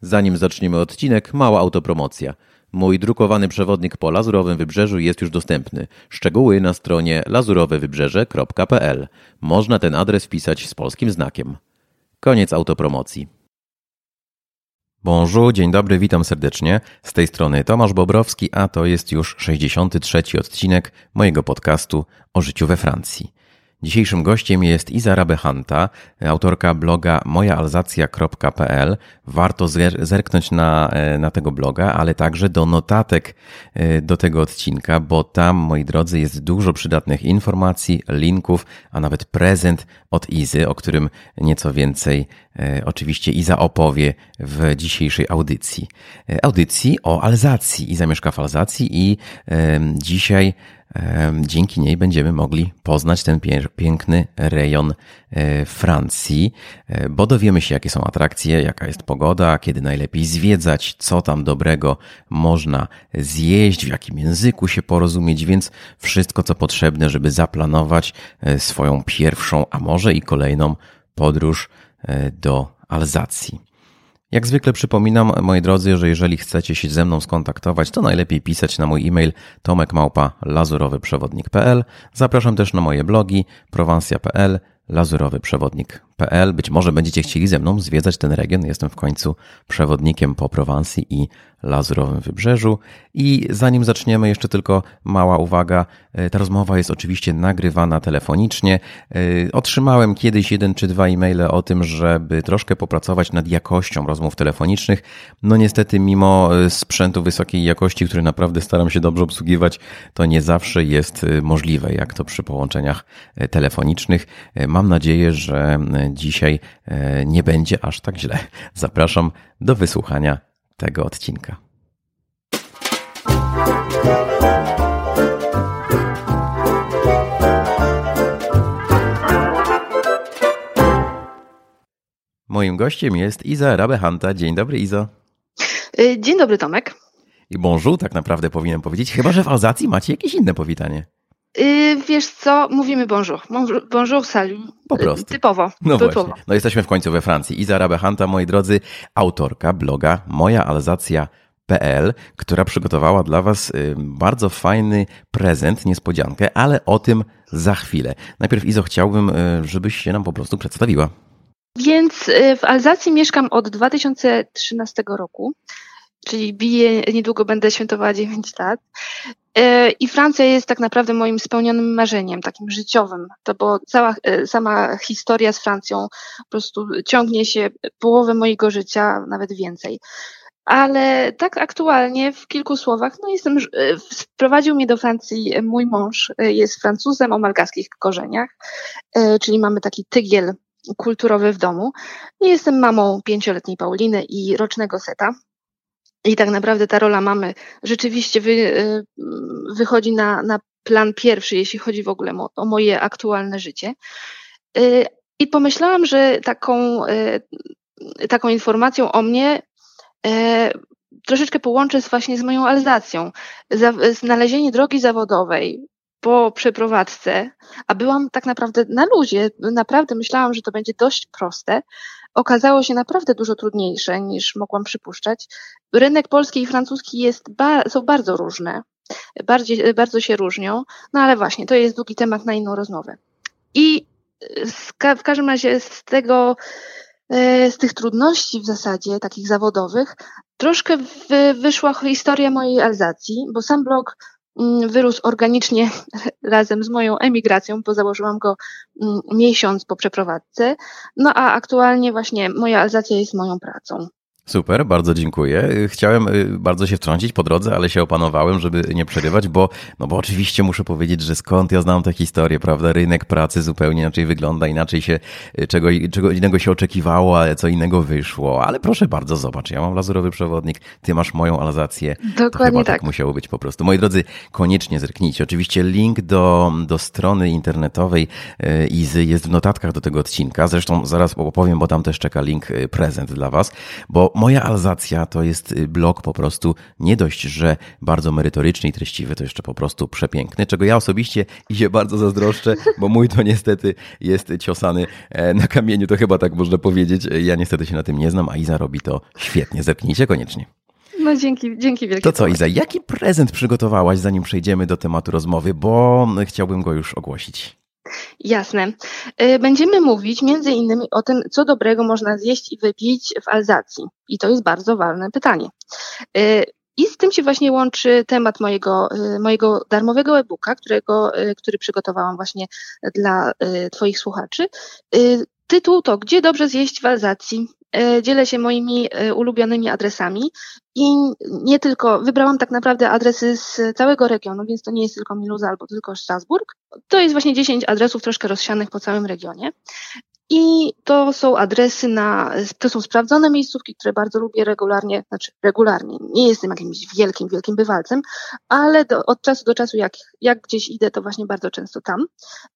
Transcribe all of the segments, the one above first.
Zanim zaczniemy odcinek, mała autopromocja. Mój drukowany przewodnik po Lazurowym Wybrzeżu jest już dostępny. Szczegóły na stronie lazurowewybrzeże.pl. Można ten adres wpisać z polskim znakiem. Koniec autopromocji. Bonjour, dzień dobry, witam serdecznie. Z tej strony Tomasz Bobrowski, a to jest już 63. odcinek mojego podcastu o życiu we Francji. Dzisiejszym gościem jest Iza Rabehanta, autorka bloga mojaalzacja.pl. Warto zerknąć na, e, na tego bloga, ale także do notatek e, do tego odcinka, bo tam, moi drodzy, jest dużo przydatnych informacji, linków, a nawet prezent od Izy, o którym nieco więcej e, oczywiście Iza opowie w dzisiejszej audycji. Audycji o Alzacji. Iza mieszka w Alzacji i dzisiaj Dzięki niej będziemy mogli poznać ten piękny rejon e, Francji, e, bo dowiemy się, jakie są atrakcje, jaka jest pogoda, kiedy najlepiej zwiedzać, co tam dobrego można zjeść, w jakim języku się porozumieć, więc wszystko, co potrzebne, żeby zaplanować e, swoją pierwszą, a może i kolejną podróż do Alzacji. Jak zwykle przypominam, moi drodzy, że jeżeli chcecie się ze mną skontaktować, to najlepiej pisać na mój e-mail tomekmałpa.lazurowyprzewodnik.pl. Zapraszam też na moje blogi prowansja.pl, Być może będziecie chcieli ze mną zwiedzać ten region. Jestem w końcu przewodnikiem po Prowansji i Lazurowym Wybrzeżu. I zanim zaczniemy, jeszcze tylko mała uwaga. E, ta rozmowa jest oczywiście nagrywana telefonicznie. E, otrzymałem kiedyś jeden czy dwa e-maile o tym, żeby troszkę popracować nad jakością rozmów telefonicznych. No niestety, mimo e, sprzętu wysokiej jakości, który naprawdę staram się dobrze obsługiwać, to nie zawsze jest możliwe, jak to przy połączeniach telefonicznych. Mam nadzieję, że dzisiaj nie będzie aż tak źle. Zapraszam do wysłuchania tego odcinka. Moim gościem jest Iza Rabehanta. Dzień dobry, Izo. Y, dzień dobry, Tomek. I bonjour tak naprawdę powinienem powiedzieć, chyba że w Alzacji macie jakieś inne powitanie. Yy, wiesz co, mówimy bonjour. Bonjour, salut. Po y, prostu. Typowo. No typowo. właśnie. No jesteśmy w końcu we Francji. Iza Rabehanta, moi drodzy, autorka bloga Moja Alzacja.pl, która przygotowała dla Was y, bardzo fajny prezent, niespodziankę, ale o tym za chwilę. Najpierw Izo chciałbym, y, żebyś się nam po prostu przedstawiła. Więc w Alzacji mieszkam od 2013 roku czyli biję, niedługo będę świętowała 9 lat. E, I Francja jest tak naprawdę moim spełnionym marzeniem, takim życiowym. To bo cała e, sama historia z Francją po prostu ciągnie się połowę mojego życia, nawet więcej. Ale tak aktualnie w kilku słowach, no jestem, e, wprowadził mnie do Francji mój mąż, jest Francuzem o malgaskich korzeniach, czyli mamy taki tygiel kulturowy w domu. Jestem mamą pięcioletniej Pauliny i rocznego Seta. I tak naprawdę ta rola mamy rzeczywiście wy, y, wychodzi na, na plan pierwszy, jeśli chodzi w ogóle o, o moje aktualne życie. Y, I pomyślałam, że taką, y, taką informacją o mnie troszeczkę połączę właśnie z moją Alzacją. Znalezienie drogi zawodowej po przeprowadzce, a byłam tak naprawdę na luzie, naprawdę myślałam, że to będzie dość proste, okazało się naprawdę dużo trudniejsze niż mogłam przypuszczać. Rynek polski i francuski jest ba są bardzo różne, bardziej, bardzo się różnią, no ale właśnie, to jest długi temat na inną rozmowę. I w każdym razie z tego, e, z tych trudności w zasadzie, takich zawodowych, troszkę wyszła historia mojej Alzacji, bo sam blog wyrósł organicznie razem z moją emigracją, bo założyłam go mm, miesiąc po przeprowadzce. No a aktualnie właśnie moja Alzacja jest moją pracą. Super, bardzo dziękuję. Chciałem y, bardzo się wtrącić po drodze, ale się opanowałem, żeby nie przerywać, bo, no bo oczywiście muszę powiedzieć, że skąd ja znam tę historię, prawda? Rynek pracy zupełnie inaczej wygląda, inaczej się, y, czego, czego innego się oczekiwało, ale co innego wyszło. Ale proszę bardzo, zobacz, ja mam lazurowy przewodnik, ty masz moją alzację. Dokładnie tak. tak musiało być po prostu. Moi drodzy, koniecznie zerknijcie. Oczywiście link do, do strony internetowej y, Izy jest w notatkach do tego odcinka. Zresztą zaraz opowiem, bo tam też czeka link prezent dla was, bo moja Alzacja to jest y, blog po prostu nie dość, że bardzo merytoryczny i treściwy, to jeszcze po prostu przepiękny, czego ja osobiście i się bardzo zazdroszczę, bo mój to niestety jest ciosany e, na kamieniu, to chyba tak można powiedzieć. Ja niestety się na tym nie znam, a Iza robi to świetnie. Zerknijcie koniecznie. No dzięki, dzięki wielkie. To co Iza, jaki prezent przygotowałaś, zanim przejdziemy do tematu rozmowy, bo chciałbym go już ogłosić. Jasne. E, będziemy mówić między innymi o tym, co dobrego można zjeść i wypić w Alzacji. I to jest bardzo ważne pytanie. E, I z tym się właśnie łączy temat mojego, e, mojego darmowego e-booka, którego, który przygotowałam właśnie dla Twoich słuchaczy. Tytuł to Gdzie dobrze zjeść w Alzacji? Dzielę się moimi ulubionymi adresami i nie tylko, wybrałam tak naprawdę adresy z całego regionu, więc to nie jest tylko Miluza albo tylko Strasburg. To jest właśnie 10 adresów troszkę rozsianych po całym regionie. I to są adresy na, to są sprawdzone miejscówki, które bardzo lubię regularnie, znaczy regularnie, nie jestem jakimś wielkim, wielkim bywalcem, ale do, od czasu do czasu, jak, jak gdzieś idę, to właśnie bardzo często tam.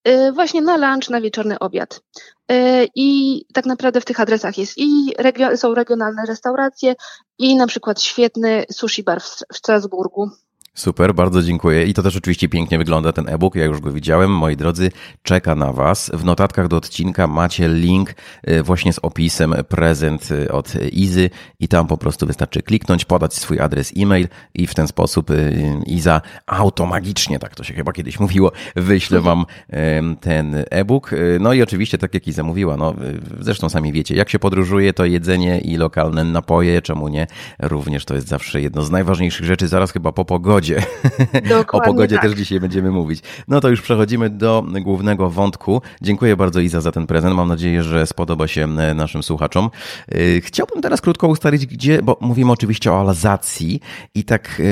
Yy, właśnie na lunch, na wieczorny obiad. Yy, I tak naprawdę w tych adresach jest i regio, są regionalne restauracje, i na przykład świetny sushi bar w, w Strasburgu. Super, bardzo dziękuję. I to też oczywiście pięknie wygląda ten e-book. Ja już go widziałem. Moi drodzy, czeka na Was. W notatkach do odcinka macie link y, właśnie z opisem prezent y, od Izy i tam po prostu wystarczy kliknąć, podać swój adres e-mail i w ten sposób y, Iza automagicznie, tak to się chyba kiedyś mówiło, wyślę Wam ten e-book. No i oczywiście, tak jak Iza mówiła, no zresztą sami wiecie, jak się podróżuje, to jedzenie i lokalne napoje, czemu nie? Również to jest zawsze jedno z najważniejszych rzeczy, zaraz chyba po pogodzie pogodzie. o pogodzie tak. też dzisiaj będziemy mówić. No to już przechodzimy do głównego wątku. Dziękuję bardzo Iza za ten prezent. Mam nadzieję, że spodoba się e, naszym słuchaczom. E, chciałbym teraz krótko ustalić, gdzie, bo mówimy oczywiście o Alzacji i tak,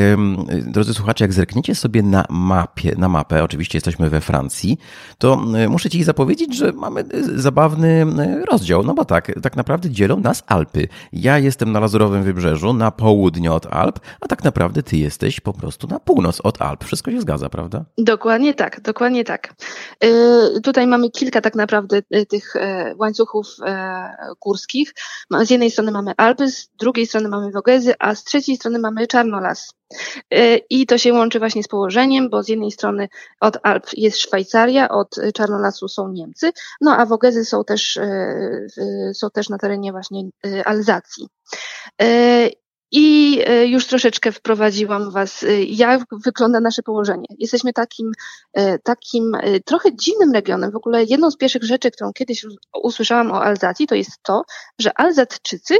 drodzy słuchacze, jak zerkniecie sobie na mapie, na mapę, oczywiście jesteśmy we Francji, to e, muszę Ci zapowiedzieć, że mamy zabawny rozdział, no bo tak, tak naprawdę dzielą nas Alpy. Ja jestem na Lazurowym Wybrzeżu, na południe od Alp, a tak naprawdę Ty jesteś po prostu prostu na północ od Alp. Wszystko się zgadza, prawda? Dokładnie tak, dokładnie tak. Yy, tutaj mamy kilka tak naprawdę y, tych yy, łańcuchów górskich. Z jednej strony mamy Alpy, z drugiej strony mamy Wogezy, a z trzeciej strony mamy Czarnolas. I to się łączy właśnie z położeniem, bo z jednej strony od Alp jest Szwajcaria, od Czarnolasu są Niemcy, no a Wogezy są też, są też na terenie właśnie Alzacji. I e, już troszeczkę wprowadziłam Was, e, jak wygląda nasze położenie. Jesteśmy takim, e, takim trochę dziwnym regionem. W ogóle jedną z pierwszych rzeczy, którą kiedyś usłyszałam o Alzacji, to jest to, że Alzatczycy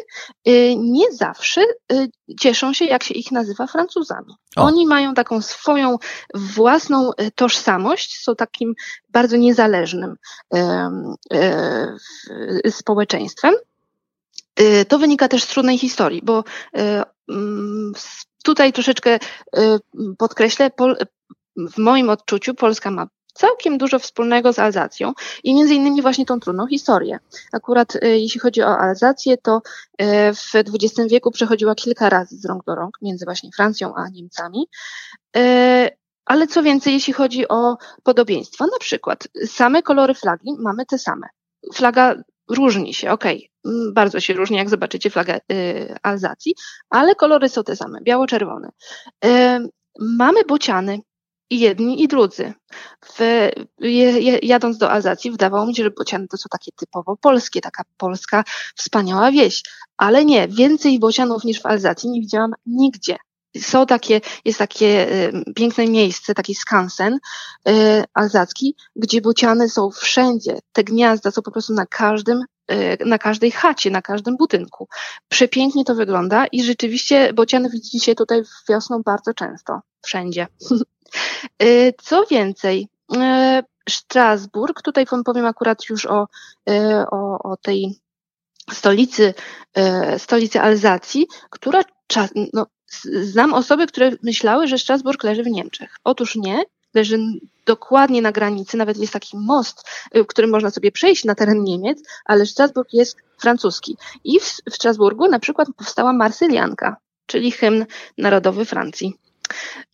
nie zawsze cieszą się, jak się ich nazywa Francuzami. O. Oni mają taką swoją własną tożsamość, są takim bardzo niezależnym społeczeństwem. Y, to wynika też z trudnej historii, bo y, mm, tutaj troszeczkę y, podkreślę, w moim odczuciu Polska ma całkiem dużo wspólnego z Alzacją i między innymi właśnie tą trudną historię. Akurat jeśli chodzi o Alzację, to w XX wieku przechodziła kilka razy z rąk do rąk między właśnie Francją a Niemcami. Ale co więcej, jeśli chodzi o podobieństwa, na przykład same kolory flagi mamy te same. Flaga różni się, okej, Mm, bardzo się różni, jak zobaczycie flagę y, Alzacji, ale kolory są te same, biało-czerwone. Y, mamy bociany, i jedni, i drudzy. W, jadąc do Alzacji, wydawało mi się, że bociany to są takie typowo polskie, taka polska wspaniała wieś. Ale nie, więcej bocianów niż w Alzacji nie widziałam nigdzie. Są takie, jest takie y, piękne miejsce, taki skansen y, alzacki, gdzie bociany są wszędzie. Te gniazda są po prostu na każdym Y, na każdej chacie, na każdym budynku. Przepięknie to wygląda i rzeczywiście bociany widzicie tutaj wiosną bardzo często, wszędzie. Co więcej, Strasburg, tutaj powiem akurat już o, o, o tej stolicy, stolicy Alzacji, która no, znam osoby, które myślały, że Strasburg leży w Niemczech. Otóż nie, leży dokładnie na granicy, nawet jest taki most, y, którym można sobie przejść na teren Niemiec, ale Strasburg jest francuski. I w, w Strasburgu na przykład powstała Marsylianka, czyli hymn narodowy Francji.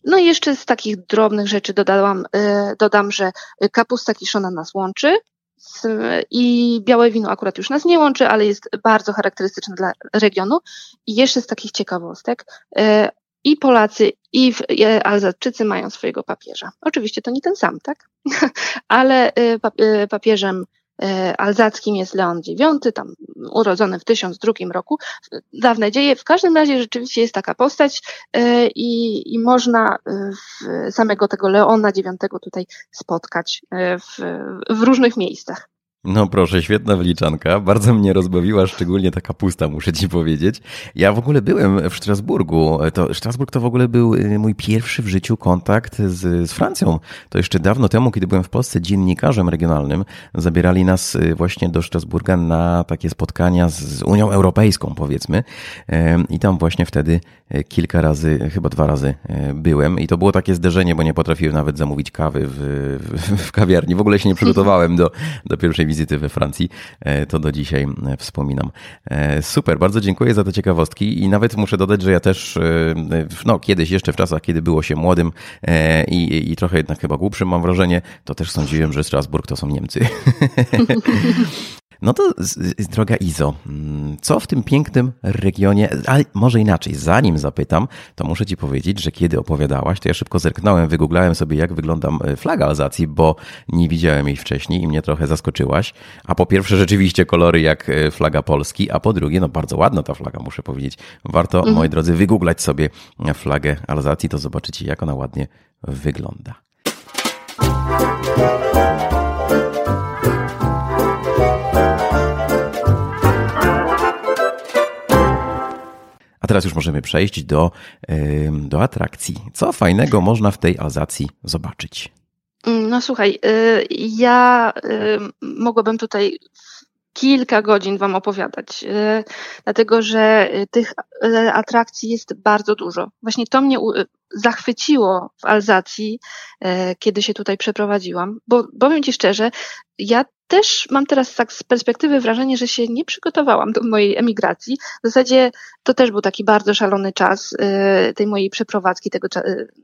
No i jeszcze z takich drobnych rzeczy dodałam, y, dodam, że kapusta kiszona nas łączy, i białe wino akurat już nas nie łączy, ale jest bardzo charakterystyczne dla regionu. I jeszcze z takich ciekawostek, e, i Polacy, i Alzatczycy mają swojego papieża. Oczywiście to nie ten sam, tak? ale papieżem E, alzackim jest Leon IX, tam urodzony w 1002 roku. Dawne dzieje. W każdym razie rzeczywiście jest taka postać e, i, i można e, samego tego Leona IX tutaj spotkać w, w różnych miejscach. No proszę, świetna wyliczanka. Bardzo mnie rozbawiła, szczególnie taka pusta, muszę ci powiedzieć. Ja w ogóle byłem w Strasburgu. To, Strasburg to w ogóle był y, mój pierwszy w życiu kontakt z, z Francją. To jeszcze dawno temu, kiedy byłem w Polsce dziennikarzem regionalnym, zabierali nas y, właśnie do Strasburga na takie spotkania z Unią Europejską, powiedzmy. I tam właśnie wtedy y, kilka razy, chyba dwa razy byłem. I to było takie zderzenie, bo nie potrafiłem nawet zamówić kawy w, w, w kawiarni. W ogóle się nie przygotowałem do, do pierwszej wizyty we Francji, e, to do dzisiaj e, wspominam. E, super, bardzo dziękuję za te ciekawostki i nawet muszę dodać, że ja też no, kiedyś jeszcze w czasach, kiedy było się młodym i, i trochę jednak chyba głupszym mam wrażenie, to też sądziłem, że Strasburg to są Niemcy. No to droga Izo, mm, co w tym pięknym regionie, ale może inaczej, zanim zapytam, to muszę ci powiedzieć, że kiedy opowiadałaś, to ja szybko zerknąłem, wygooglałem sobie, jak wygląda e, flaga Alzacji, bo nie widziałem jej wcześniej i mnie trochę zaskoczyłaś. A po pierwsze, rzeczywiście kolory jak e, flaga Polski, a po drugie, no bardzo ładna ta flaga, muszę powiedzieć. Warto, mhm. moi drodzy, wygooglać sobie flagę Alzacji, to zobaczycie, jak ona ładnie wygląda. Teraz już możemy przejść do, do atrakcji. Co fajnego można w tej Alzacji zobaczyć? Mm, no słuchaj, y, ja mogłabym tutaj kilka godzin Wam opowiadać, y, dlatego że tych y, atrakcji jest bardzo dużo. Właśnie to mnie zachwyciło w Alzacji, kiedy się tutaj przeprowadziłam, bo powiem Ci szczerze, ja też mam teraz tak z perspektywy wrażenie, że się nie przygotowałam do mojej emigracji. W zasadzie to też był taki bardzo szalony czas tej mojej przeprowadzki, tego,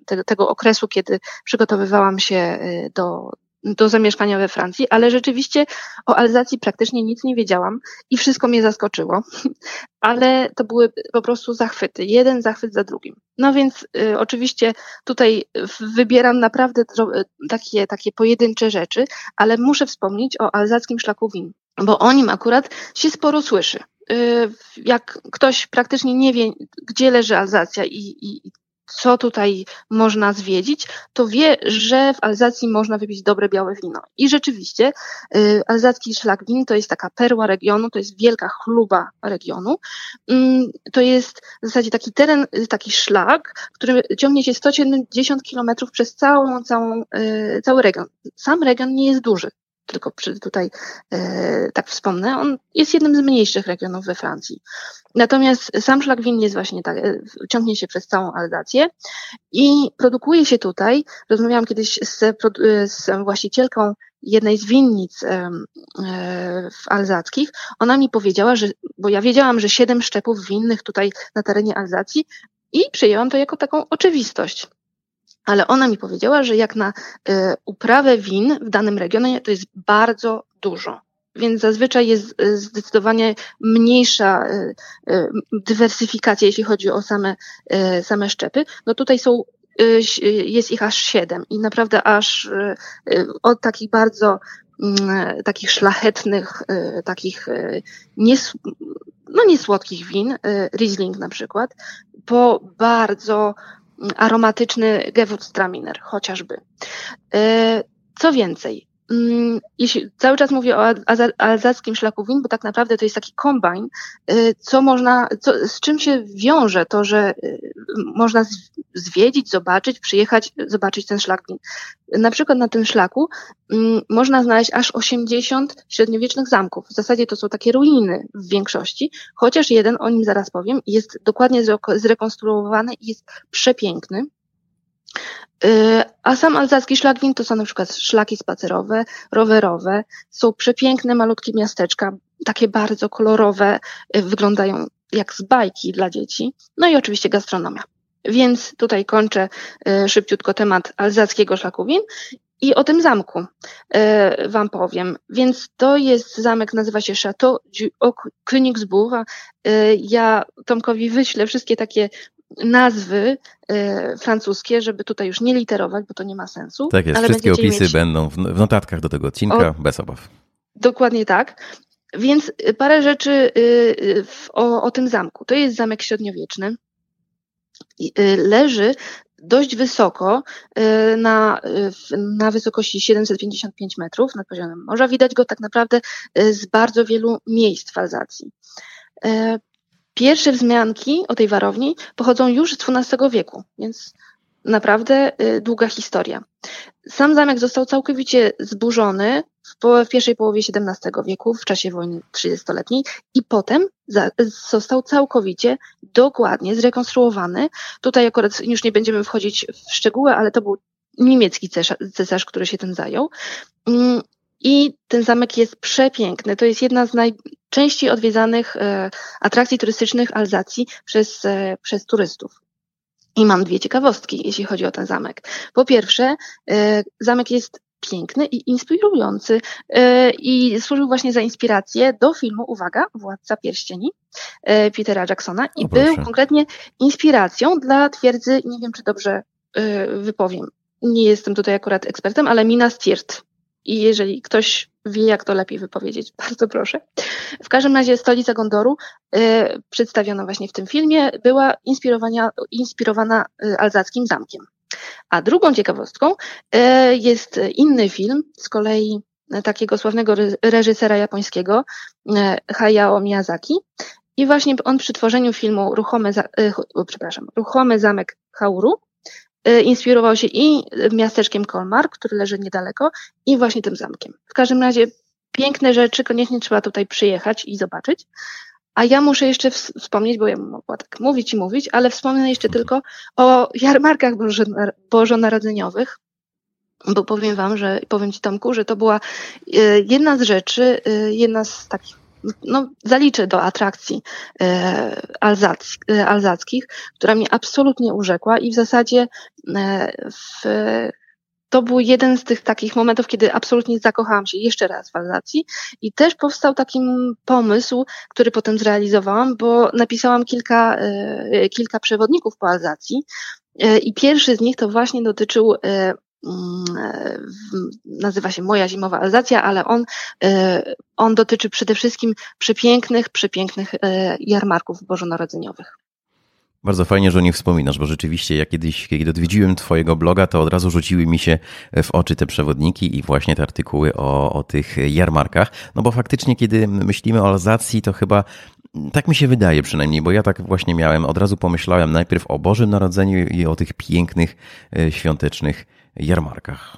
tego, tego okresu, kiedy przygotowywałam się do, do zamieszkania we Francji, ale rzeczywiście o Alzacji praktycznie nic nie wiedziałam i wszystko mnie zaskoczyło. Ale to były po prostu zachwyty, jeden zachwyt za drugim. No więc y, oczywiście tutaj wybieram naprawdę takie, takie pojedyncze rzeczy, ale muszę wspomnieć o alzackim szlaku win, bo o nim akurat się sporo słyszy y, jak ktoś praktycznie nie wie, gdzie leży Alzacja i, i, co tutaj można zwiedzić, to wie, że w Alzacji można wypić dobre białe wino. I rzeczywiście y, alzacki szlak win to jest taka perła regionu, to jest wielka chluba regionu. Mm, to jest w zasadzie taki teren, y, taki szlak, który ciągnie się 170 kilometrów przez całą, całą, y, cały region. Sam region nie jest duży tylko tutaj e, tak wspomnę, on jest jednym z mniejszych regionów we Francji. Natomiast sam szlak winny jest właśnie tak, e, ciągnie się przez całą Alzację i produkuje się tutaj, rozmawiałam kiedyś z, e, z właścicielką jednej z winnic e, w alzackich, ona mi powiedziała, że, bo ja wiedziałam, że siedem szczepów winnych tutaj na terenie Alzacji i przyjęłam to jako taką oczywistość ale ona mi powiedziała, że jak na y, uprawę win w danym regionie to jest bardzo dużo. Więc zazwyczaj jest y, zdecydowanie mniejsza y, dywersyfikacja, jeśli chodzi o same, same szczepy. No tutaj są, jest ich aż siedem i naprawdę aż od takich bardzo mm, takich szlachetnych, takich nies, no niesłodkich win, Riesling na przykład, po bardzo aromatyczny Gewürztraminer chociażby. E, co więcej, jeśli cały czas mówię o alzackim szlaku win, bo tak naprawdę to jest taki kombajn, y, co można, co, z czym się wiąże to, że y, można zwiedzić, zobaczyć, przyjechać, zobaczyć ten szlak win. Na przykład na tym szlaku mm, można znaleźć aż 80 średniowiecznych zamków. W zasadzie to są takie ruiny w większości, chociaż jeden, o nim zaraz powiem, jest dokładnie zrekonstruowany i jest przepiękny. Y, a sam alzacki szlak win to są na przykład szlaki spacerowe, rowerowe. Są przepiękne, malutkie miasteczka, takie bardzo kolorowe, y, wyglądają jak z bajki dla dzieci. No i oczywiście gastronomia. Więc tutaj kończę y, szybciutko temat alzackiego szlaku win I o tym zamku Wam powiem. Więc to jest zamek, nazywa się Chateau du Königsbourg. Ja Tomkowi wyślę wszystkie takie nazwy e, francuskie, żeby tutaj już nie literować, bo to nie ma sensu. Tak jest, wszystkie opisy mieć... będą w notatkach do tego odcinka, o, bez obaw. Dokładnie tak. Więc parę rzeczy o, o tym zamku. To jest zamek średniowieczny. Leży dość wysoko, na, na wysokości 755 metrów nad poziomem morza. Widać go tak naprawdę z bardzo wielu miejsc w Alzacji. Pierwsze wzmianki o tej warowni pochodzą już z XII wieku, więc naprawdę długa historia. Sam zamek został całkowicie zburzony w, pierwszej połowie XVII wieku, w czasie wojny trzydziestoletniej i potem został całkowicie dokładnie zrekonstruowany. Tutaj akurat już nie będziemy wchodzić w szczegóły, ale to był niemiecki cesarz, cesarz który się tym zajął. I ten zamek jest przepiękny. To jest jedna z najczęściej odwiedzanych e, atrakcji turystycznych Alzacji przez, e, przez turystów. I mam dwie ciekawostki, jeśli chodzi o ten zamek. Po pierwsze, e, zamek jest piękny i inspirujący i służył właśnie za inspirację do filmu, uwaga, Władca Pierścieni Petera Jacksona i był konkretnie inspiracją dla twierdzy, nie wiem czy dobrze wypowiem, nie jestem tutaj akurat ekspertem, ale Minas Tirith. I jeżeli ktoś wie, jak to lepiej wypowiedzieć, bardzo proszę. W każdym razie stolica Gondoru, y, przedstawiona właśnie w tym filmie, była inspirowana y, alzackim zamkiem. A drugą ciekawostką y, jest inny film, z kolei takiego sławnego reżysera japońskiego, Hayao Miyazaki. I właśnie on przy tworzeniu filmu Ruchome, przepraszam, Ruchomy Zamek Hauru Y, inspirował się i miasteczkiem Kolmar, który leży niedaleko, i właśnie tym zamkiem. W każdym razie piękne rzeczy, koniecznie trzeba tutaj przyjechać i zobaczyć. A ja muszę jeszcze wspomnieć, bo ja mogła tak mówić i mówić, ale wspomnę jeszcze tylko o jarmarkach bożonarodzeniowych, bo powiem wam, że powiem ci Tomku, że to była y, jedna z rzeczy, y, jedna z takich no, zaliczę do atrakcji e, alzack, e, alzackich, która mnie absolutnie urzekła i w zasadzie e, w, to był jeden z tych takich momentów, kiedy absolutnie zakochałam się jeszcze raz w Alzacji i też powstał taki pomysł, który potem zrealizowałam, bo napisałam kilka, e, kilka przewodników po Alzacji e, i pierwszy z nich to właśnie dotyczył e, nazywa się Moja zimowa Alzacja, ale on, e, on dotyczy przede wszystkim przepięknych, przepięknych e, jarmarków bożonarodzeniowych. Bardzo fajnie, że o nich wspominasz, bo rzeczywiście jak kiedyś, kiedy odwiedziłem Twojego bloga, to od razu rzuciły mi się w oczy te przewodniki i właśnie te artykuły o, o tych jarmarkach. No bo faktycznie, kiedy myślimy o Alzacji, to chyba tak mi się wydaje przynajmniej, bo ja tak właśnie miałem. Od razu pomyślałem najpierw o Bożym Narodzeniu i o tych pięknych, e, świątecznych jarmarkach.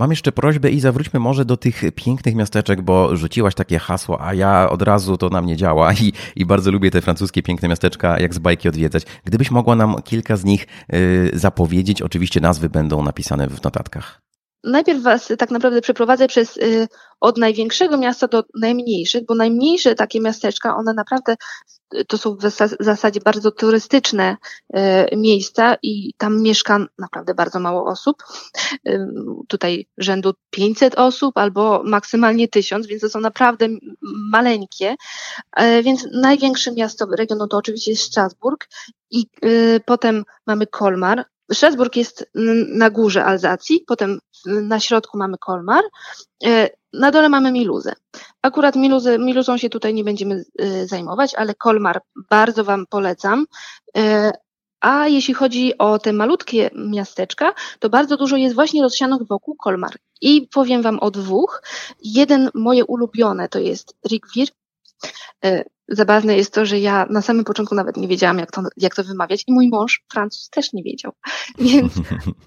Mam jeszcze prośbę i zawróćmy może do tych pięknych miasteczek, bo rzuciłaś takie hasło, a ja od razu to na mnie działa i, i bardzo lubię te francuskie piękne miasteczka, jak z bajki odwiedzać. Gdybyś mogła nam kilka z nich y, zapowiedzieć, oczywiście nazwy będą napisane w notatkach najpierw was tak naprawdę przeprowadzę przez y, od największego miasta do najmniejszych, bo najmniejsze takie miasteczka, one naprawdę y, to są w zasadzie bardzo turystyczne y, miejsca i tam mieszka naprawdę bardzo mało osób. Tutaj rzędu 500 osób albo maksymalnie 1000, więc to są naprawdę maleńkie. Więc największe miasto regionu to oczywiście jest Strasburg i potem mamy Kolmar, Strasburg jest na górze Alzacji, potem na środku mamy Kolmar, e, na dole mamy Miluzę. Akurat Miluzę, Miluzą się tutaj nie będziemy e, zajmować, ale Kolmar bardzo Wam polecam. E, a jeśli chodzi o te malutkie miasteczka, to bardzo dużo jest właśnie rozsianych wokół Kolmar. I powiem Wam o dwóch. Jeden moje ulubione to jest Rigvir, Zabawne jest to, że ja na samym początku nawet nie wiedziałam, jak to, jak to wymawiać i mój mąż, Francuz, też nie wiedział. Więc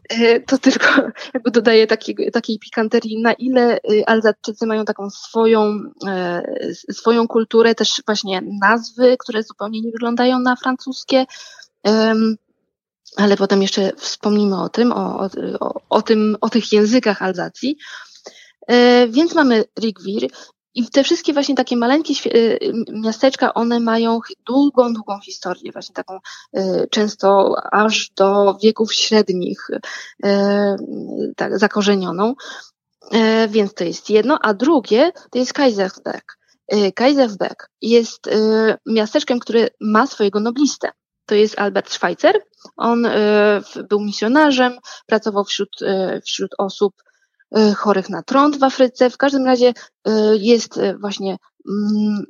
e, to tylko jakby dodaje takiej, takiej pikanterii, na ile y, Alzatczycy mają taką swoją, e, swoją kulturę, też właśnie nazwy, które zupełnie nie wyglądają na francuskie. Ale potem jeszcze wspomnimy o tym, o, o, o tym, o tych językach Alzacji. E, więc mamy Rigvir I te wszystkie właśnie takie maleńkie miasteczka, one mają długą, długą historię, właśnie taką często aż do wieków średnich tak, zakorzenioną. Więc to jest jedno, a drugie to jest Kaisersberg. Kaisersberg jest miasteczkiem, które ma swojego noblistę to jest Albert Schweitzer. On e, był misjonarzem, pracował wśród, e, wśród osób e, chorych na trąd w Afryce. W każdym razie jest właśnie mm,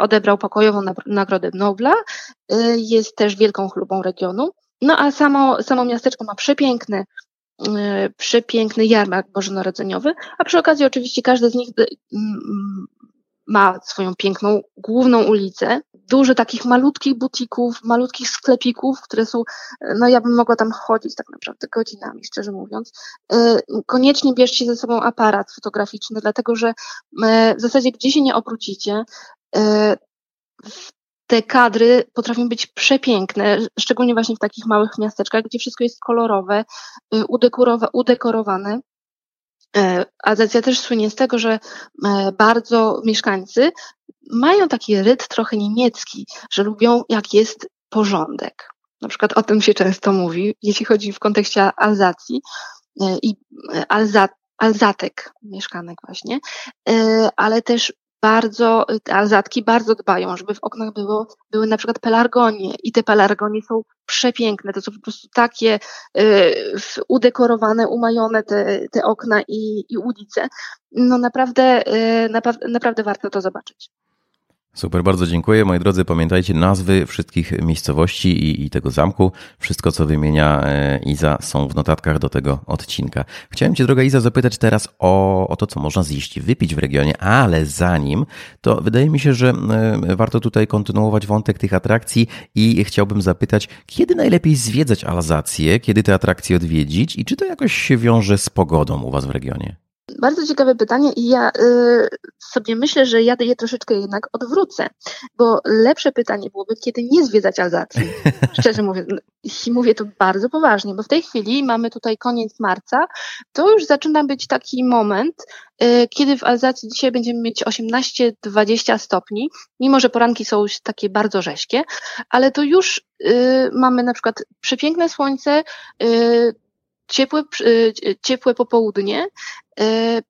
odebrał pokojową Nagrodę Nobla, jest też wielką chlubą regionu. No a samo, samo miasteczko ma przepiękny, przepiękny jarmark bożonarodzeniowy, a przy okazji oczywiście każdy z nich ma swoją piękną główną ulicę, dużo takich malutkich butików, malutkich sklepików, które są, no ja bym mogła tam chodzić tak naprawdę godzinami, szczerze mówiąc. E, koniecznie bierzcie ze sobą aparat fotograficzny, dlatego że e, w zasadzie gdzie się nie obrócicie, e, te kadry potrafią być przepiękne, szczególnie właśnie w takich małych miasteczkach, gdzie wszystko jest kolorowe, udekorowane. E, Alzacja też słynie z tego, że e, bardzo mieszkańcy mają taki ryt trochę niemiecki, że lubią jak jest porządek. Na przykład o tym się często mówi, jeśli chodzi w kontekście Alzacji e, i Alzat, Alzatek, mieszkanek właśnie, ale też bardzo, te alzatki bardzo dbają, żeby w oknach było, były na przykład pelargonie i te pelargonie są przepiękne, to są po prostu takie y, udekorowane, umajone te, te okna i, i ulice. No naprawdę, y, naprawdę, naprawdę warto to zobaczyć. Super, bardzo dziękuję. Moi drodzy, pamiętajcie nazwy wszystkich miejscowości i, i, tego zamku. Wszystko, co wymienia e, Iza, są w notatkach do tego odcinka. Chciałem Cię, droga Iza, zapytać teraz o, o to, co można zjeść i wypić w regionie, ale zanim, to wydaje mi się, że e, warto tutaj kontynuować wątek tych atrakcji i chciałbym zapytać, kiedy najlepiej zwiedzać Alzację, kiedy te atrakcje odwiedzić i czy to jakoś się wiąże z pogodą u Was w regionie? Bardzo ciekawe pytanie i ja y, sobie myślę, że ja je troszeczkę jednak odwrócę, bo lepsze pytanie byłoby, kiedy nie zwiedzać Alzacji. Szczerze mówiąc, i mówię to bardzo poważnie, bo w tej chwili mamy tutaj koniec marca, to już zaczyna być taki moment, y, kiedy w Alzacji dzisiaj będziemy mieć 18-20 stopni, mimo że poranki są już takie bardzo rześkie, ale to już y, mamy na przykład przepiękne słońce, y, ciepłe, y, ciepłe popołudnie, y,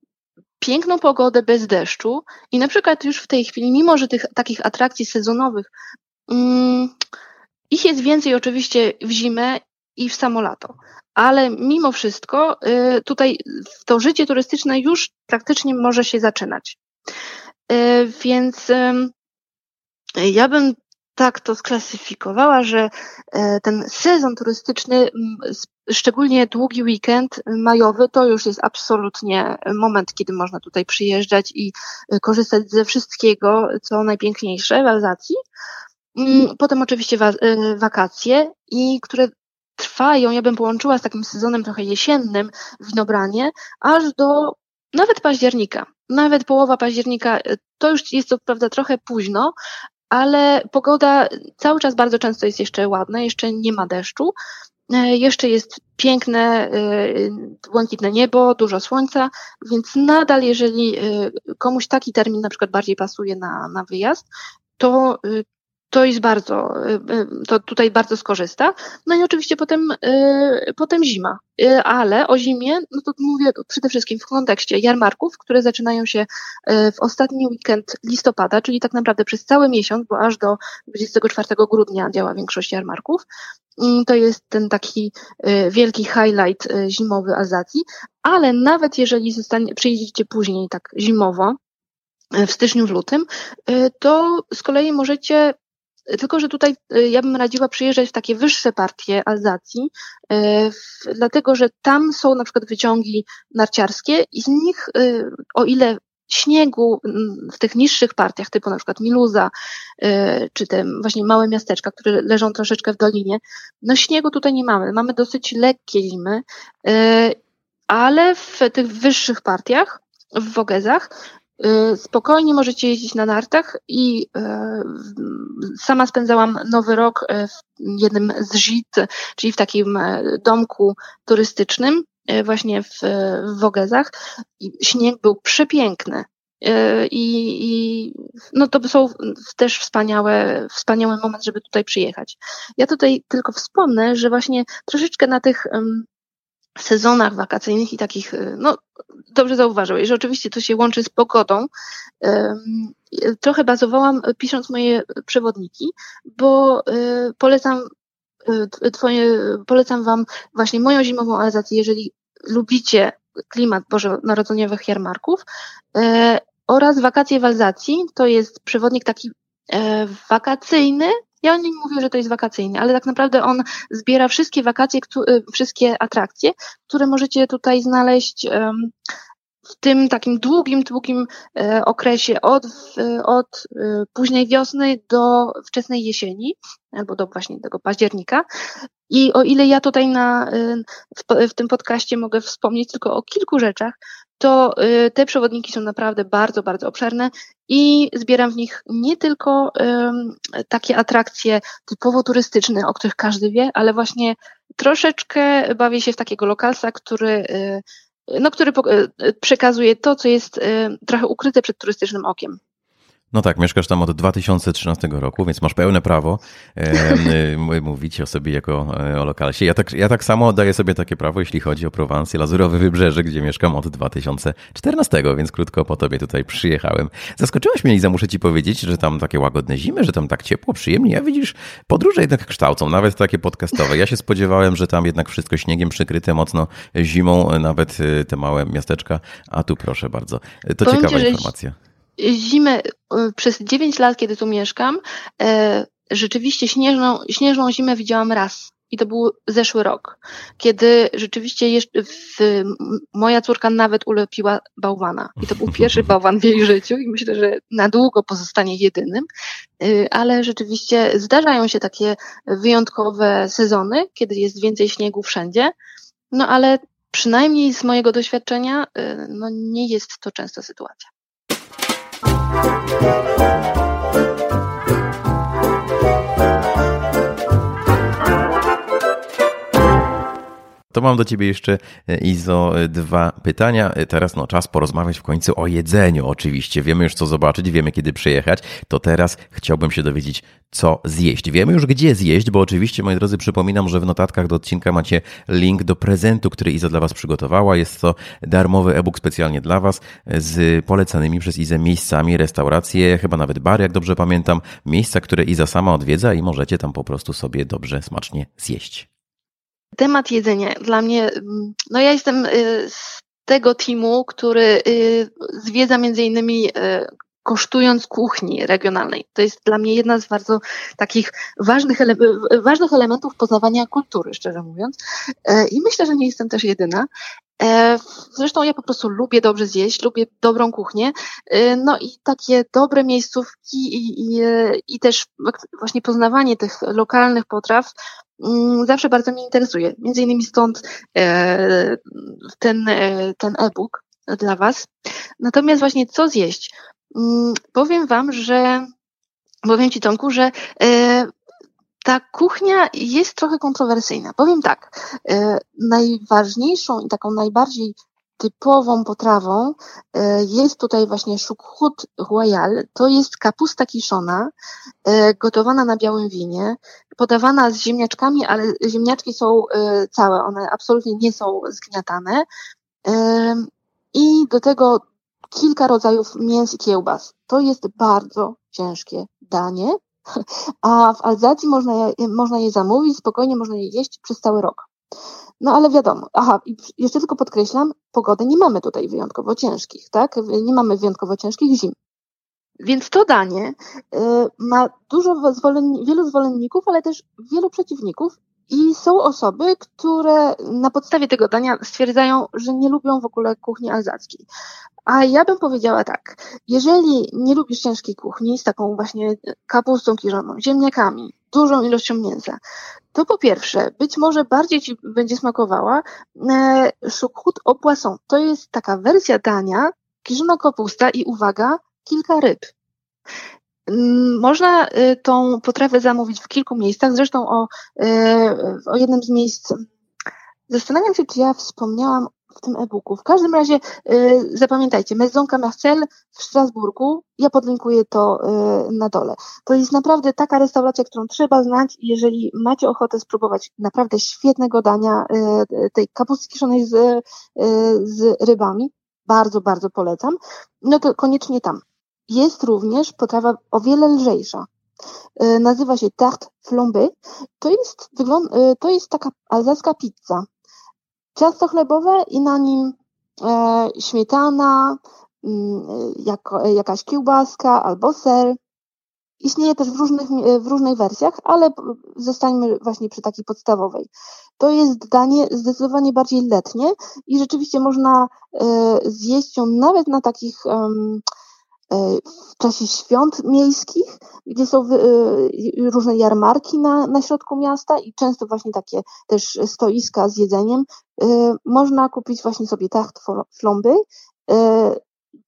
piękną pogodę bez deszczu i na przykład już w tej chwili, mimo że tych takich atrakcji sezonowych, mm, ich jest więcej oczywiście w zimę i w samo lato, ale mimo wszystko tutaj to życie turystyczne już praktycznie może się zaczynać. Więc ja bym tak to sklasyfikowała, że e, ten sezon turystyczny, szczególnie długi weekend majowy, to już jest absolutnie moment, kiedy można tutaj przyjeżdżać i e, korzystać ze wszystkiego, co najpiękniejsze w Alzacji. Mm, potem oczywiście e, wakacje i które trwają, ja bym połączyła z takim sezonem trochę jesiennym winobranie, aż do nawet października. Nawet połowa października, to już jest to prawda trochę późno, ale pogoda cały czas bardzo często jest jeszcze ładna, jeszcze nie ma deszczu, e, jeszcze jest piękne, e, błękitne niebo, dużo słońca, więc nadal, jeżeli e, komuś taki termin na przykład bardziej pasuje na, na wyjazd, to to jest bardzo, y, y, to tutaj bardzo skorzysta. No i oczywiście potem, y, potem zima. Ale o zimie, no to mówię przede wszystkim w kontekście jarmarków, które zaczynają się w ostatni weekend listopada, czyli tak naprawdę przez cały miesiąc, bo aż do 24 grudnia działa większość jarmarków. To jest ten taki wielki highlight zimowy Alzacji, ale nawet jeżeli zostanie, przyjedziecie później tak zimowo, w styczniu, w lutym, to z kolei możecie tylko, że tutaj y, ja bym radziła przyjeżdżać w takie wyższe partie Alzacji, y, dlatego że tam są na przykład wyciągi narciarskie i z nich, y, o ile śniegu w tych niższych partiach, typu na przykład Miluza, czy te właśnie małe miasteczka, które leżą troszeczkę w dolinie, no śniegu tutaj nie mamy. Mamy dosyć lekkie zimy, ale w tych wyższych partiach, w Wogezach, spokojnie możecie jeździć na nartach i y, sama spędzałam nowy rok y, w jednym z żit, czyli w takim domku turystycznym, właśnie w, w Wogezach. Śnieg był przepiękny. i, i no to są też wspaniałe, wspaniały moment, żeby tutaj przyjechać. Ja tutaj tylko wspomnę, że właśnie troszeczkę na tych sezonach wakacyjnych i takich, no dobrze zauważyłeś, że oczywiście to się łączy z pogodą. Trochę bazowałam pisząc moje przewodniki, bo polecam Twoje, polecam Wam właśnie moją zimową Alzację, jeżeli lubicie klimat bożonarodzeniowych jarmarków oraz wakacje w Alzacji. To jest przewodnik taki wakacyjny. Ja o nim mówię, że to jest wakacyjny, ale tak naprawdę on zbiera wszystkie wakacje, e, wszystkie atrakcje, które możecie tutaj znaleźć w tym takim długim, długim okresie od, od późnej wiosny do wczesnej jesieni, albo do właśnie tego października. I o ile ja tutaj na, y, w, w tym podcaście mogę wspomnieć tylko o kilku rzeczach, to y, te przewodniki są naprawdę bardzo, bardzo obszerne i zbieram w nich nie tylko takie atrakcje typowo turystyczne, o których każdy wie, ale właśnie troszeczkę bawię się w takiego lokalsa, który, y, no, który przekazuje to, co jest trochę ukryte przed turystycznym okiem. No tak, mieszkasz tam od 2013 roku, więc masz pełne prawo e, mówić o sobie jako e, o lokalsie. Ja tak, ja tak samo daję sobie takie prawo, jeśli chodzi o Prowansję, Lazurowe Wybrzeże, gdzie mieszkam od 2014, więc krótko po tobie tutaj przyjechałem. Zaskoczyłaś mnie, Liza, muszę ci powiedzieć, że tam takie łagodne zimy, że tam tak ciepło, przyjemnie. Ja widzisz, podróże jednak kształcą, nawet takie podcastowe. Ja się spodziewałem, że tam jednak wszystko śniegiem przykryte mocno zimą, nawet e, te małe miasteczka, a tu proszę bardzo. To Powiem ciekawa ci, informacja zimę y, przez 9 lat, kiedy tu mieszkam, e, rzeczywiście śnieżną, śnieżną zimę widziałam raz. I to był zeszły rok, kiedy rzeczywiście jeszcze w, moja córka nawet ulepiła bałwana. I to był pierwszy bałwan w jej życiu i myślę, że na długo pozostanie jedynym. Y, ale rzeczywiście zdarzają się takie wyjątkowe sezony, kiedy jest więcej śniegu wszędzie. No ale przynajmniej z mojego doświadczenia, y, no nie jest to częsta sytuacja. Thank you. To mam do Ciebie jeszcze, e, Izo, e, dwa pytania. E, teraz no, czas porozmawiać w końcu o jedzeniu. Oczywiście wiemy już, co zobaczyć, wiemy, kiedy przyjechać. To teraz chciałbym się dowiedzieć, co zjeść. Wiemy już, gdzie zjeść, bo oczywiście, moi drodzy, przypominam, że w notatkach do odcinka macie link do prezentu, który Iza dla Was przygotowała. Jest to darmowy e-book specjalnie dla Was z polecanymi przez Izę miejscami, restauracje, chyba nawet bary, jak dobrze pamiętam. Miejsca, które Iza sama odwiedza i możecie tam po prostu sobie dobrze, smacznie zjeść. Temat jedzenia dla mnie, mm, no ja jestem y, z tego teamu, który y, zwiedza między innymi y, kosztując kuchni regionalnej. To jest dla mnie jedna z bardzo takich ważnych, ele ważnych elementów poznawania kultury, szczerze mówiąc. E, I myślę, że nie jestem też jedyna. E, zresztą ja po prostu lubię dobrze zjeść, lubię dobrą kuchnię, e, no i takie dobre miejscówki i, i, i też właśnie poznawanie tych lokalnych potraw zawsze bardzo mnie interesuje. Między innymi stąd e, ten, ten e-book dla Was. Natomiast właśnie co zjeść? Mm, powiem Wam, że powiem Ci Tomku, że ta kuchnia jest trochę kontrowersyjna. Powiem tak, e, najważniejszą i taką najbardziej typową potrawą e, jest tutaj właśnie szukhut royal. To jest kapusta kiszona, e, gotowana na białym winie, podawana z ziemniaczkami, ale ziemniaczki są całe, one absolutnie nie są zgniatane. I do tego kilka rodzajów mięs i kiełbas. To jest bardzo ciężkie danie, a w Alzacji można je, można je zamówić, spokojnie można je jeść przez cały rok. No ale wiadomo, aha, i jeszcze tylko podkreślam, pogody nie mamy tutaj wyjątkowo ciężkich, tak? Nie mamy wyjątkowo ciężkich zim. Więc to danie y, ma dużo zwolenni wielu zwolenników, ale też wielu przeciwników. I są osoby, które na podstawie tego dania stwierdzają, że nie lubią w ogóle kuchni alzackiej. A ja bym powiedziała tak, jeżeli nie lubisz ciężkiej kuchni z taką właśnie kapustą kiszoną, ziemniakami, dużą ilością mięsa, to po pierwsze, być może bardziej Ci będzie smakowała e, szukhut au poisson. To jest taka wersja dania, kiszona kapusta i uwaga, kilka ryb. Mm, można e, tą potrawę zamówić w kilku miejscach, zresztą o, e, o jednym z miejsc, zastanawiam się, czy ja wspomniałam w tym e-booku. W każdym razie y, zapamiętajcie, Maison Marcel w Strasburgu, ja podlinkuję to y, na dole. To jest naprawdę taka restauracja, którą trzeba znać jeżeli macie ochotę spróbować naprawdę świetnego dania, y, tej kapusty kiszonej z, y, z rybami, bardzo, bardzo polecam, no to koniecznie tam. Jest również potrawa o wiele lżejsza. Y, nazywa się tarte flambé. To jest, y, to jest taka alzacka pizza. Ciasto chlebowe i na nim e, śmietana, mm, jak, jakaś kiełbaska albo ser. Istnieje też w różnych, w różnych wersjach, ale zostańmy właśnie przy takiej podstawowej. To jest danie zdecydowanie bardziej letnie i rzeczywiście można e, zjeść ją nawet na takich E, w czasie świąt miejskich, gdzie są e, różne jarmarki na, na środku miasta i często właśnie takie też stoiska z jedzeniem. E, można kupić właśnie sobie tacht flomby.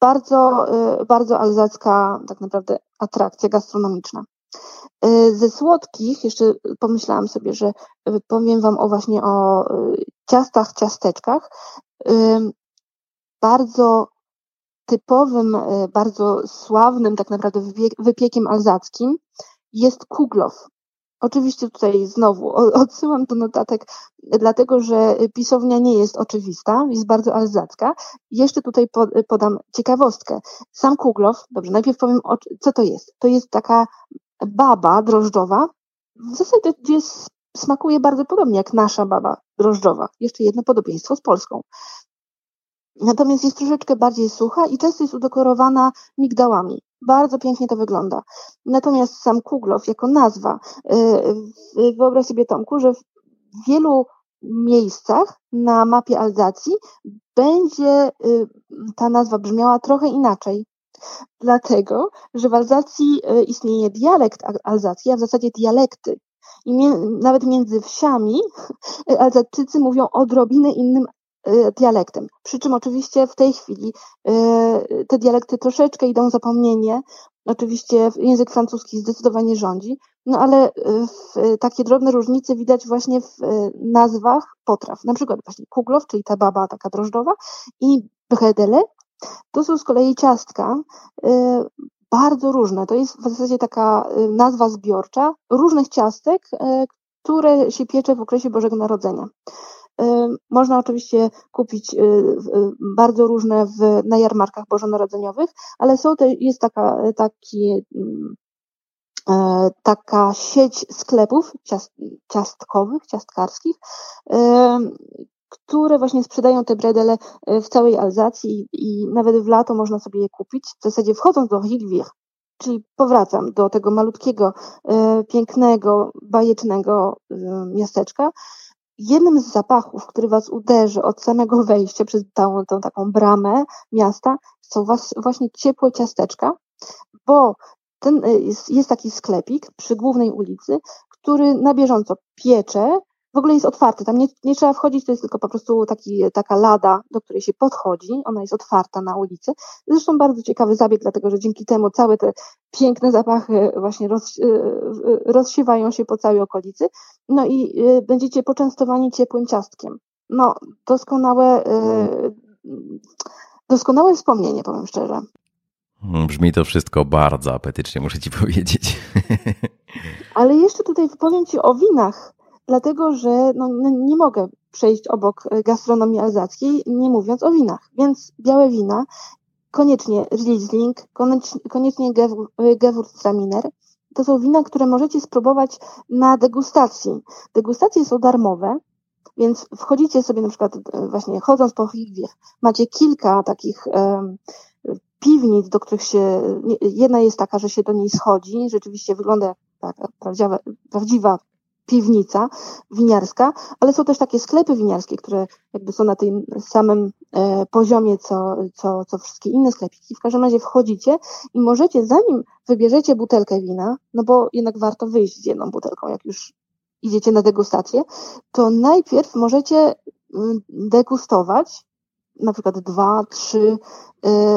Bardzo, bardzo alzacka tak naprawdę atrakcja gastronomiczna. Ze słodkich jeszcze pomyślałam sobie, że powiem Wam o właśnie o ciastach, ciasteczkach. Bardzo typowym, e, bardzo sławnym tak naprawdę wypiekiem alzackim jest kuglow. Oczywiście tutaj znowu odsyłam do notatek, dlatego że pisownia nie jest oczywista, jest bardzo alzacka. Jeszcze tutaj podam ciekawostkę. Sam kuglow, dobrze, najpierw powiem, co to jest. To jest taka baba drożdżowa, w zasadzie jest, smakuje bardzo podobnie jak nasza baba drożdżowa. Jeszcze jedno podobieństwo z Polską. Natomiast jest troszeczkę bardziej sucha i często jest udekorowana migdałami. Bardzo pięknie to wygląda. Natomiast sam kuglow jako nazwa, y, wyobraź sobie Tomku, że w wielu miejscach na mapie Alzacji będzie y, ta nazwa brzmiała trochę inaczej. Dlatego, że w Alzacji y, istnieje dialekt Alzacji, a w zasadzie dialekty. I nawet między wsiami Alzatycy mówią odrobinę innym dialektem. Przy czym oczywiście w tej chwili y, te dialekty troszeczkę idą zapomnienie. Oczywiście język francuski zdecydowanie rządzi, no ale y, takie drobne różnice widać właśnie w nazwach potraw. Na przykład właśnie kuglow, czyli ta baba taka drożdżowa i bredele, to są z kolei ciastka bardzo różne. To jest w zasadzie taka nazwa zbiorcza różnych ciastek, które się piecze w okresie Bożego Narodzenia. Można oczywiście kupić y, y, bardzo różne w, na jarmarkach bożonarodzeniowych, ale są te, jest taka, taki, mm, e, taka sieć sklepów ciast, ciastkowych, ciastkarskich, które właśnie sprzedają te bredele w całej Alzacji i nawet w lato można sobie je kupić. W zasadzie wchodząc do Hilwir, czyli powracam do tego malutkiego, pięknego, bajecznego miasteczka, jednym z zapachów, który was uderzy od samego wejścia przez tą, tą taką bramę miasta, są was, właśnie ciepłe ciasteczka, bo ten, y, jest, jest taki sklepik przy głównej ulicy, który na bieżąco piecze w ogóle jest otwarty, tam nie, nie trzeba wchodzić, to jest tylko po prostu taki, taka lada, do której się podchodzi, ona jest otwarta na ulicy. Zresztą bardzo ciekawy zabieg, dlatego że dzięki temu całe te piękne zapachy właśnie roz, y, rozsiewają się po całej okolicy, no i y, będziecie poczęstowani ciepłym ciastkiem. No, doskonałe, doskonałe wspomnienie, powiem szczerze. Brzmi to wszystko bardzo apetycznie, muszę ci powiedzieć. Ale jeszcze tutaj powiem ci o winach dlatego że no, nie mogę przejść obok e, gastronomii alzackiej, nie mówiąc o winach. Więc białe wina, koniecznie Riesling, koniecznie e, Gewürztraminer. To są wina, które możecie spróbować na degustacji. Degustacje są darmowe, więc wchodzicie sobie na przykład e, właśnie chodząc po Hilwie, macie kilka takich um, piwnic, do których się, jedna jest taka, że się do niej schodzi, rzeczywiście wygląda jak taka prawdziwa, prawdziwa piwnica winiarska, ale są też takie sklepy winiarskie, które jakby są na tym samym e, poziomie, co, co, co wszystkie inne sklepiki. W każdym razie wchodzicie i możecie, zanim wybierzecie butelkę wina, no bo jednak warto wyjść z jedną butelką, jak już idziecie na degustację, to najpierw możecie mm, degustować na przykład dwa, trzy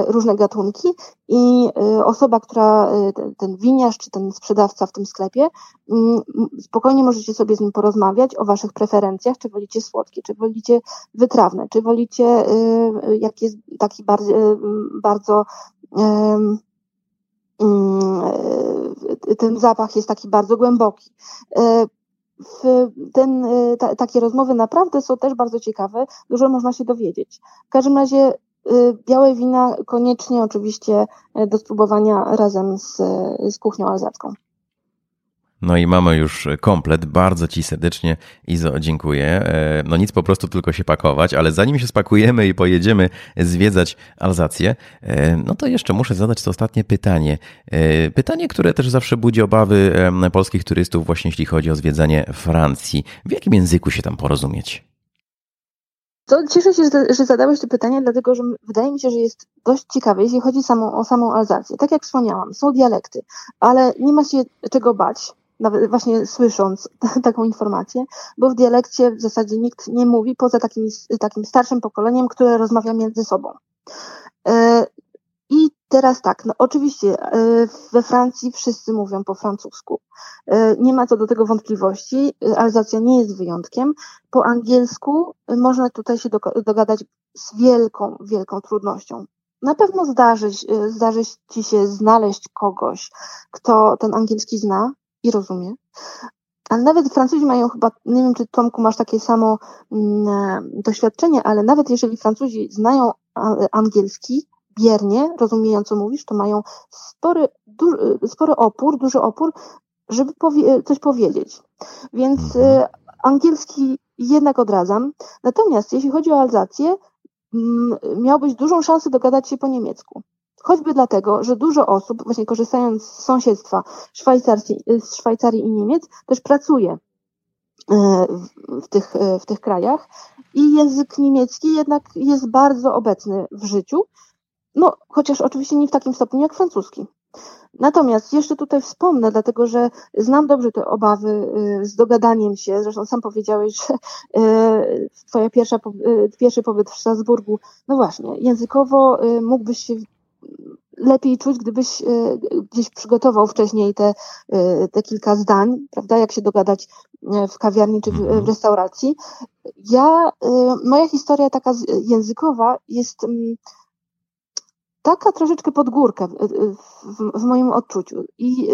różne gatunki i osoba, która, ten winiarz czy ten sprzedawca w tym sklepie, mm, spokojnie możecie sobie z nim porozmawiać o waszych preferencjach, czy wolicie słodkie, czy wolicie wytrawne, czy wolicie, jak jest taki bardzo, bardzo ten zapach jest taki bardzo głęboki ten, e, ta, takie rozmowy naprawdę są też bardzo ciekawe, dużo można się dowiedzieć. W każdym razie e, białe wina koniecznie oczywiście e, do spróbowania razem z, z kuchnią alzacką. No i mamy już komplet. Bardzo Ci serdecznie, Izo, dziękuję. E, no nic, po prostu tylko się pakować, ale zanim się spakujemy i pojedziemy zwiedzać Alzację, e, no to jeszcze muszę zadać to ostatnie pytanie. E, pytanie, które też zawsze budzi obawy polskich turystów, właśnie jeśli chodzi o zwiedzanie Francji. W jakim języku się tam porozumieć? To cieszę się, że zadałeś to pytanie, dlatego że wydaje mi się, że jest dość ciekawe, jeśli chodzi samą, o samą Alzację. Tak jak wspomniałam, są dialekty, ale nie ma się czego bać nawet właśnie słysząc taką informację, bo w dialekcie w zasadzie nikt nie mówi poza takim, takim starszym pokoleniem, które rozmawia między sobą. E, I teraz tak, no oczywiście e, we Francji wszyscy mówią po francusku. E, nie ma co do tego wątpliwości. Alzacja nie jest wyjątkiem. Po angielsku można tutaj się dogadać z wielką, wielką trudnością. Na pewno zdarzy, zdarzy ci się znaleźć kogoś, kto ten angielski zna, i rozumie. Ale nawet Francuzi mają chyba, nie wiem czy Tomku masz takie samo mm, e, doświadczenie, ale nawet jeżeli Francuzi znają angielski biernie, rozumieją co mówisz, to mają spory, duży, spory opór, duży opór, żeby powie, coś powiedzieć. Więc e, angielski jednak odradzam. Natomiast jeśli chodzi o Alzację, mm, miałbyś dużą szansę dogadać się po niemiecku. Choćby dlatego, że dużo osób, właśnie korzystając z sąsiedztwa z Szwajcarii i Niemiec, też pracuje e, w tych, e, w tych krajach i język niemiecki jednak jest bardzo obecny w życiu, no chociaż oczywiście nie w takim stopniu jak francuski. Natomiast jeszcze tutaj wspomnę, dlatego że znam dobrze te obawy e, z dogadaniem się. Zresztą sam powiedziałeś, że twoja pierwsza, pierwszy pobyt w Strasburgu, no właśnie, językowo mógłbyś się lepiej czuć, gdybyś e, gdzieś przygotował wcześniej te, e, te kilka zdań, prawda, jak się dogadać e, w kawiarni czy w, mhm. restauracji. Ja, moja historia taka językowa jest mm, taka troszeczkę pod górkę w, w, w moim odczuciu. I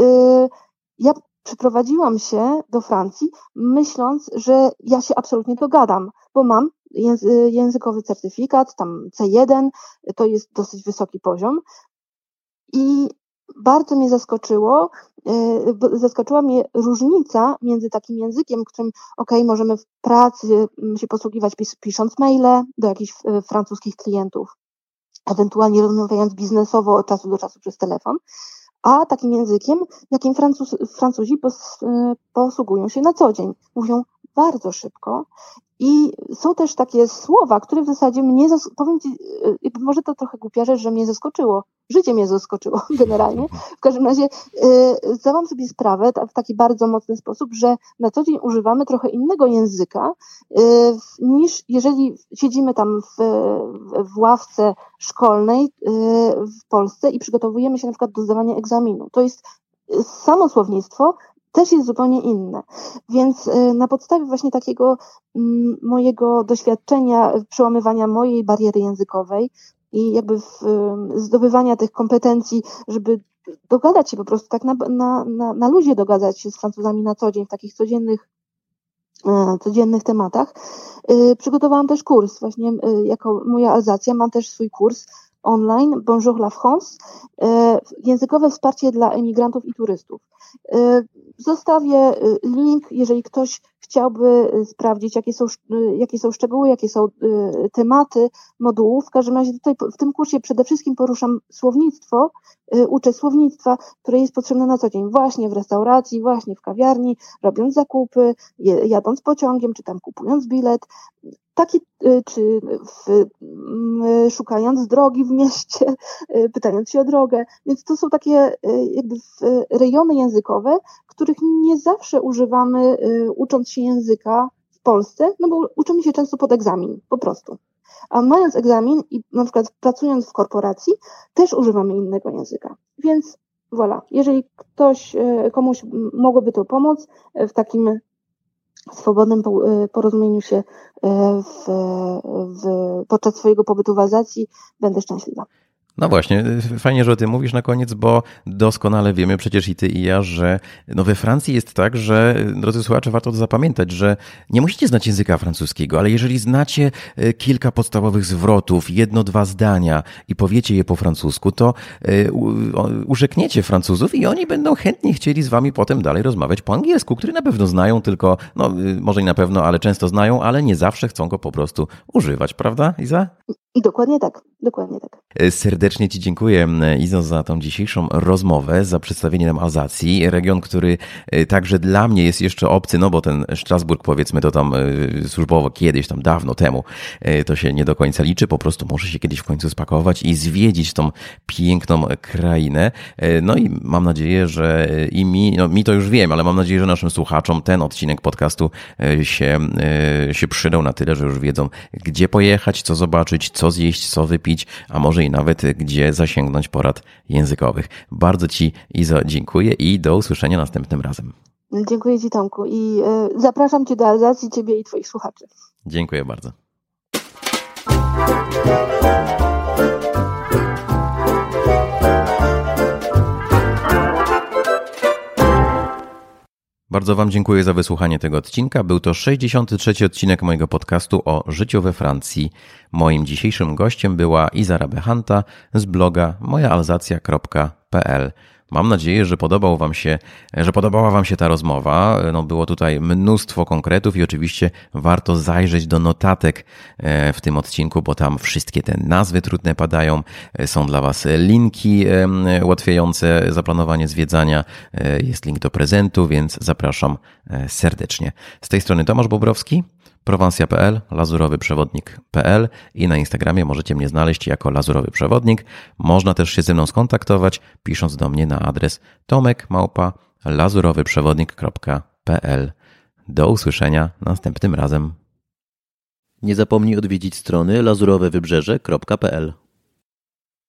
ja przyprowadziłam się do Francji, myśląc, że ja się absolutnie dogadam, bo mam językowy certyfikat, tam C1, to jest dosyć wysoki poziom. I bardzo mnie zaskoczyło, e, zaskoczyła mnie różnica między takim językiem, którym ok, możemy w pracy mm, się posługiwać pisząc maile do jakichś e, francuskich klientów, ewentualnie rozmawiając biznesowo od czasu do czasu przez telefon, a takim językiem, jakim Francuz, Francuzi pos, e, posługują się na co dzień. Mówią bardzo szybko i są też takie słowa, które w zasadzie mnie, powiem Ci, y, może to trochę głupia rzecz, że mnie zaskoczyło. Życie mnie zaskoczyło generalnie. W każdym razie yy, zdałam sobie sprawę w taki bardzo mocny sposób, że na co dzień używamy trochę innego języka yy, niż jeżeli siedzimy tam w, w ławce szkolnej yy, w Polsce i przygotowujemy się na przykład do zdawania egzaminu. To jest samo słownictwo też jest zupełnie inne. Więc y, na podstawie właśnie takiego mm, mojego doświadczenia przełamywania mojej bariery językowej i jakby y, zdobywania tych kompetencji, żeby dogadać się po prostu tak na, na, na, na luzie dogadać się z Francuzami na co dzień, w takich codziennych e, codziennych tematach. Y, przygotowałam też kurs, właśnie jako moja Alzacja, mam też swój kurs online Bonjour la France, e, językowe wsparcie dla emigrantów i turystów. E, zostawię y, link, jeżeli ktoś chciałby sprawdzić, jakie są, jakie są szczegóły, jakie są tematy modułów. W każdym razie tutaj w tym kursie przede wszystkim poruszam słownictwo, uczę słownictwa, które jest potrzebne na co dzień, właśnie w restauracji, właśnie w kawiarni, robiąc zakupy, jadąc pociągiem, czy tam kupując bilet taki, y, czy w, mm, szukając drogi w mieście, y, pytając się o drogę. Więc to są takie y, jakby rejony językowe, których nie zawsze używamy ucząc się języka w Polsce, no bo uczymy się często pod egzamin, po prostu. A mając egzamin i na przykład pracując w korporacji, też używamy innego języka. Więc voilà, jeżeli ktoś, komuś mogłoby to pomóc w takim swobodnym porozumieniu się w, w, podczas swojego pobytu w Alzacji, będę szczęśliwa. No właśnie, fajnie, że o tym mówisz na koniec, bo doskonale wiemy przecież i ty i ja, że no we Francji jest tak, że drodzy słuchacze, warto to zapamiętać, że nie musicie znać języka francuskiego, ale jeżeli znacie e, kilka podstawowych zwrotów, jedno, dwa zdania i powiecie je po francusku, to e, urzekniecie Francuzów i oni będą chętnie chcieli z wami potem dalej rozmawiać po angielsku, który na pewno znają, tylko, no y, może i na pewno, ale często znają, ale nie zawsze chcą go po prostu używać, prawda Iza? I dokładnie tak, dokładnie tak. E, serdecznie Ci dziękuję, Izo, za tą dzisiejszą rozmowę, za przedstawienie nam Alzacji, region, który e, także dla mnie jest jeszcze obcy, no bo ten Strasburg, powiedzmy, to tam e, służbowo kiedyś, tam dawno temu, to się nie do końca liczy, po prostu muszę się kiedyś w końcu spakować i zwiedzić tą piękną krainę. No i mam nadzieję, że i mi, no mi to już wiem, ale mam nadzieję, że naszym słuchaczom ten odcinek podcastu się, się przydał na tyle, że już wiedzą, gdzie pojechać, co zobaczyć, co zjeść, co wypić, a może i nawet gdzie zasięgnąć porad językowych. Bardzo Ci, Izo, dziękuję i do usłyszenia następnym razem. Dziękuję Ci, Tomku, i y, zapraszam Cię do Alzacji, Ciebie i Twoich słuchaczy. Dziękuję bardzo. Bardzo Wam dziękuję za wysłuchanie tego odcinka. Był to 63. odcinek mojego podcastu o życiu we Francji. Moim dzisiejszym gościem była Izara Behanta z bloga mojaalzacja.pl. Mam nadzieję, że podobał wam się, że podobała Wam się ta rozmowa. No, było tutaj mnóstwo konkretów i oczywiście warto zajrzeć do notatek e, w tym odcinku, bo tam wszystkie te nazwy trudne padają. E, są dla Was linki ułatwiające zaplanowanie zwiedzania. E, jest link do prezentu, więc zapraszam serdecznie. Z tej strony Tomasz Bobrowski prowansja.pl, lazurowyprzewodnik.pl i na Instagramie możecie mnie znaleźć jako Lazurowy Przewodnik. Można też się ze mną skontaktować, pisząc do mnie na adres tomekmałpa lazurowyprzewodnik.pl. Do usłyszenia następnym razem. Nie zapomnij odwiedzić strony lazurowewybrzeże.pl